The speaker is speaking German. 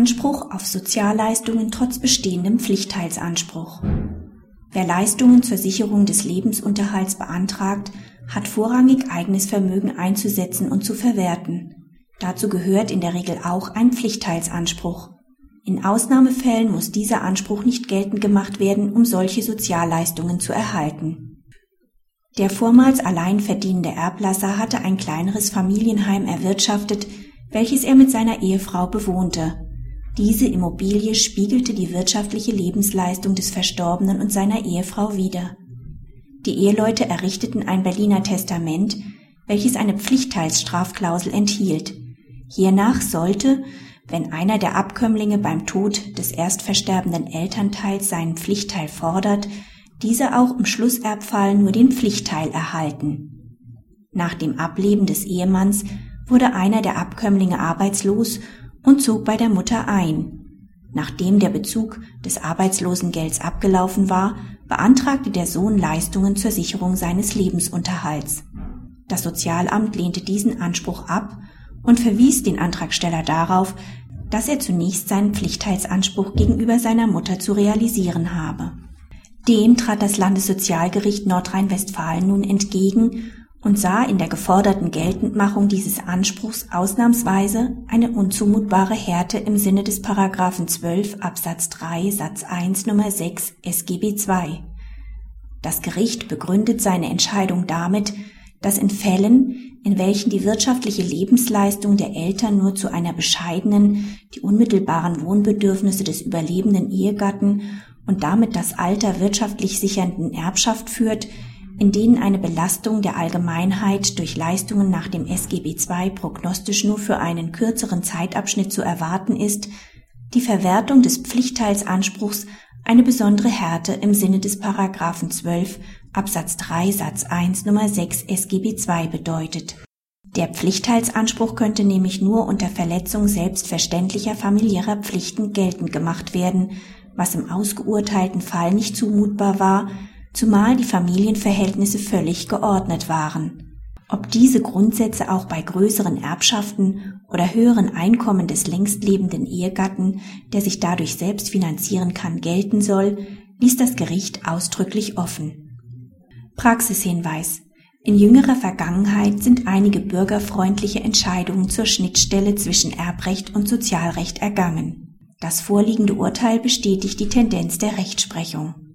Anspruch auf Sozialleistungen trotz bestehendem Pflichtteilsanspruch. Wer Leistungen zur Sicherung des Lebensunterhalts beantragt, hat vorrangig eigenes Vermögen einzusetzen und zu verwerten. Dazu gehört in der Regel auch ein Pflichtteilsanspruch. In Ausnahmefällen muss dieser Anspruch nicht geltend gemacht werden, um solche Sozialleistungen zu erhalten. Der vormals allein verdienende Erblasser hatte ein kleineres Familienheim erwirtschaftet, welches er mit seiner Ehefrau bewohnte. Diese Immobilie spiegelte die wirtschaftliche Lebensleistung des Verstorbenen und seiner Ehefrau wider. Die Eheleute errichteten ein Berliner Testament, welches eine Pflichtteilsstrafklausel enthielt. Hiernach sollte, wenn einer der Abkömmlinge beim Tod des erst versterbenden Elternteils seinen Pflichtteil fordert, dieser auch im Schlusserbfall nur den Pflichtteil erhalten. Nach dem Ableben des Ehemanns wurde einer der Abkömmlinge arbeitslos und zog bei der Mutter ein. Nachdem der Bezug des Arbeitslosengelds abgelaufen war, beantragte der Sohn Leistungen zur Sicherung seines Lebensunterhalts. Das Sozialamt lehnte diesen Anspruch ab und verwies den Antragsteller darauf, dass er zunächst seinen Pflichtteilsanspruch gegenüber seiner Mutter zu realisieren habe. Dem trat das Landessozialgericht Nordrhein-Westfalen nun entgegen und sah in der geforderten Geltendmachung dieses Anspruchs ausnahmsweise eine unzumutbare Härte im Sinne des Paragraphen 12 Absatz 3 Satz 1 Nummer 6 SGB II. Das Gericht begründet seine Entscheidung damit, dass in Fällen, in welchen die wirtschaftliche Lebensleistung der Eltern nur zu einer bescheidenen, die unmittelbaren Wohnbedürfnisse des überlebenden Ehegatten und damit das Alter wirtschaftlich sichernden Erbschaft führt, in denen eine Belastung der Allgemeinheit durch Leistungen nach dem SGB II prognostisch nur für einen kürzeren Zeitabschnitt zu erwarten ist, die Verwertung des Pflichtteilsanspruchs eine besondere Härte im Sinne des Paragraphen 12 Absatz 3 Satz 1 Nummer 6 SGB II bedeutet. Der Pflichtteilsanspruch könnte nämlich nur unter Verletzung selbstverständlicher familiärer Pflichten geltend gemacht werden, was im ausgeurteilten Fall nicht zumutbar war, zumal die Familienverhältnisse völlig geordnet waren. Ob diese Grundsätze auch bei größeren Erbschaften oder höheren Einkommen des längst lebenden Ehegatten, der sich dadurch selbst finanzieren kann, gelten soll, ließ das Gericht ausdrücklich offen. Praxishinweis. In jüngerer Vergangenheit sind einige bürgerfreundliche Entscheidungen zur Schnittstelle zwischen Erbrecht und Sozialrecht ergangen. Das vorliegende Urteil bestätigt die Tendenz der Rechtsprechung.